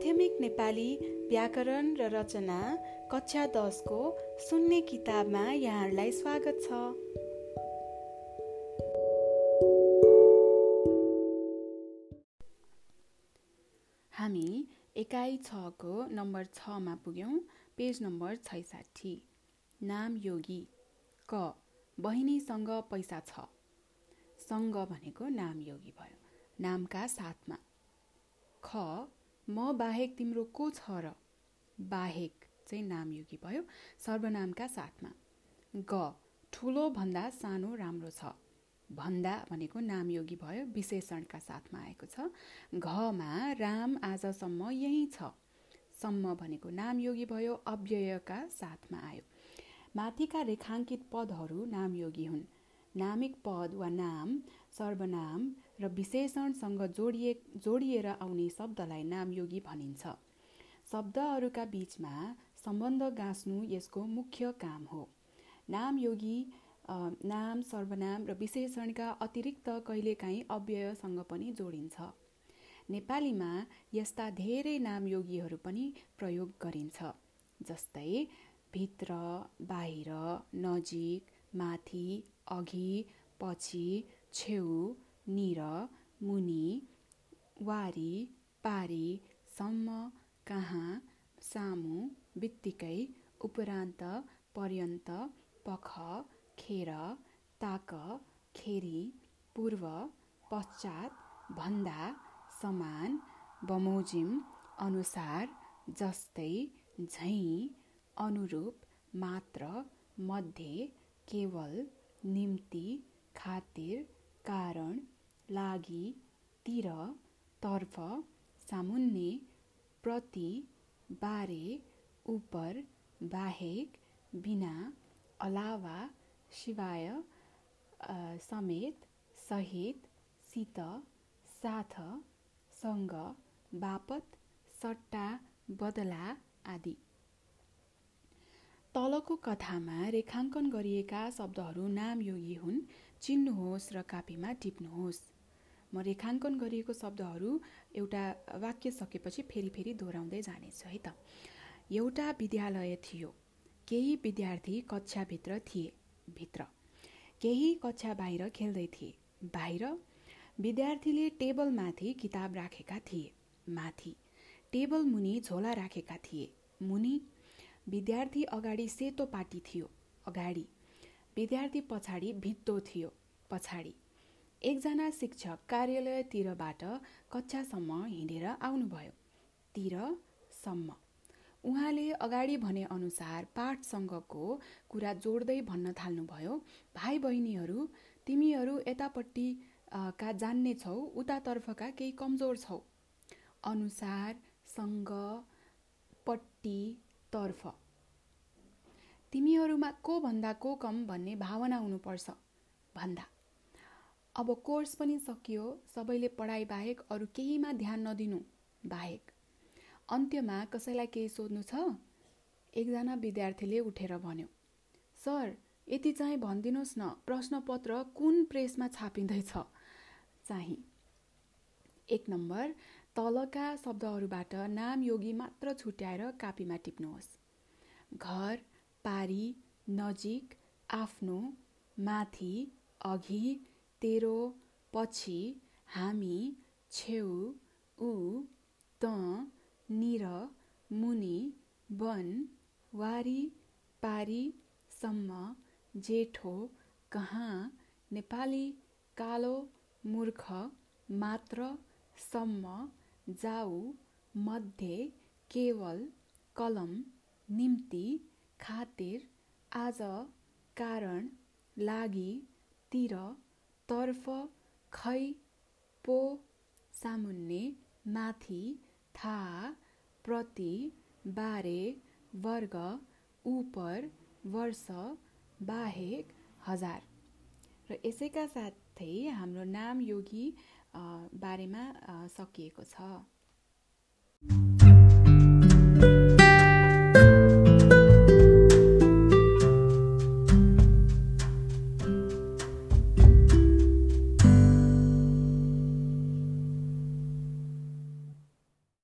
माध्यमिक नेपाली व्याकरण र रचना कक्षा दसको सुन्ने किताबमा यहाँहरूलाई स्वागत छ। हामी एकाइ छको नम्बर छमा पुग्यौँ पेज नम्बर छैसाठी। नाम योगी। क बहिनीसँग पैसा छ। सँग भनेको नाम योगी भयो। नामका साथमा। ख म बाहेक तिम्रो को छ र? बाहेक चाहिँ नामयोगी भयो सर्वनामका साथमा। ग ठुलो भन्दा सानो राम्रो छ। भन्दा भनेको नामयोगी भयो विशेषणका साथमा आएको छ। घमा राम आजसम्म यही छ। सम्म भनेको नामयोगी भयो अव्ययका साथमा आयो। माथिका रेखाङ्कित पदहरू नामयोगी हुन्। नामिक पद वा नाम सर्वनाम र विशेषणसँग जोडिए जोडिएर आउने शब्दलाई नामयोगी भनिन्छ। शब्दहरूका बिचमा सम्बन्ध गाँच्नु यसको मुख्य काम हो। नामयोगी नाम सर्वनाम र विशेषणका अतिरिक्त कहिलेकाहीँ अव्ययसँग पनि जोडिन्छ। नेपालीमा यस्ता धेरै नामयोगीहरू पनि प्रयोग गरिन्छ जस्तै भित्र बाहिर नजिक माथि अघि पछि छेउ निर मुनि वारी पारी सम्म कहाँ सामु बित्तिकै उपरान्त पर्यन्त पख खेर ताक खेरी पूर्व पश्चात भन्दा समान बमोजिम अनुसार जस्तै झैँ अनुरूप मात्र मध्ये केवल निम्ति खातिर कारण लागि तिर तर्फ सामुन्ने प्रति बारे उपर बाहेक बिना अलावा शिवाय समेत सहित सित साथ सँग बापत सट्टा बदला आदि। तलको कथामा रेखाङ्कन गरिएका शब्दहरू नामयोगी हुन्। चिन्नुहोस् र कापीमा टिप्नुहोस्। म रेखाङ्कन गरिएको शब्दहरू एउटा वाक्य सकेपछि फेरि फेरि दोहोऱ्याउँदै जानेछु है त। एउटा विद्यालय थियो। केही विद्यार्थी कक्षाभित्र थिए। भित्र। केही कक्षा बाहिर खेल्दै थिए। बाहिर विद्यार्थीले टेबलमाथि किताब राखेका थिए। माथि। टेबल मुनि झोला राखेका थिए। मुनि विद्यार्थी अगाडि सेतो पाटी थियो अगाडि। विद्यार्थी पछाडि भित्तो थियो पछाडि। एकजना शिक्षक कार्यालयतिरबाट कक्षासम्म हिँडेर आउनुभयो तिरसम्म उहाँले अगाडि भने अनुसार पाठसँगको कुरा जोड्दै भन्न थाल्नुभयो भाइ बहिनीहरू तिमीहरू यतापट्टि का जान्ने छौ उतातर्फका केही कमजोर छौ। अनुसार सँग पट्टि तर्फ। तिमीहरूमा को भन्दा को कम भन्ने भावना हुनुपर्छ? भन्दा। अब कोर्स पनि सकियो सबैले पढाइ बाहेक अरू केहीमा ध्यान नदिनु बाहेक। अन्त्यमा कसैलाई केही सोध्नु छ? एकजना विद्यार्थीले उठेर भन्यो सर यति चाहिँ भनिदिनुहोस् न प्रश्नपत्र कुन प्रेसमा छापिँदैछ? चाहिँ। एक नम्बर तलका शब्दहरूबाट नाम योगी मात्र छुट्याएर कापीमा टिप्नुहोस्। घर पारी नजिक आफ्नो माथि अघि तेरो पछि हामी छेउ ऊ त निर मुनि वन वारी पारी सम्म जेठो कहाँ नेपाली कालो मूर्ख मात्र सम्म जाऊ मध्ये केवल कलम निम्ति खातिर आज कारण लागि तिर तर्फ खै पो सामुन्ने माथि था प्रति बारे वर्ग उपर वर्ष बाहेक हजार। र यसैका साथै हाम्रो नाम योगी बारेमा सकिएको छ।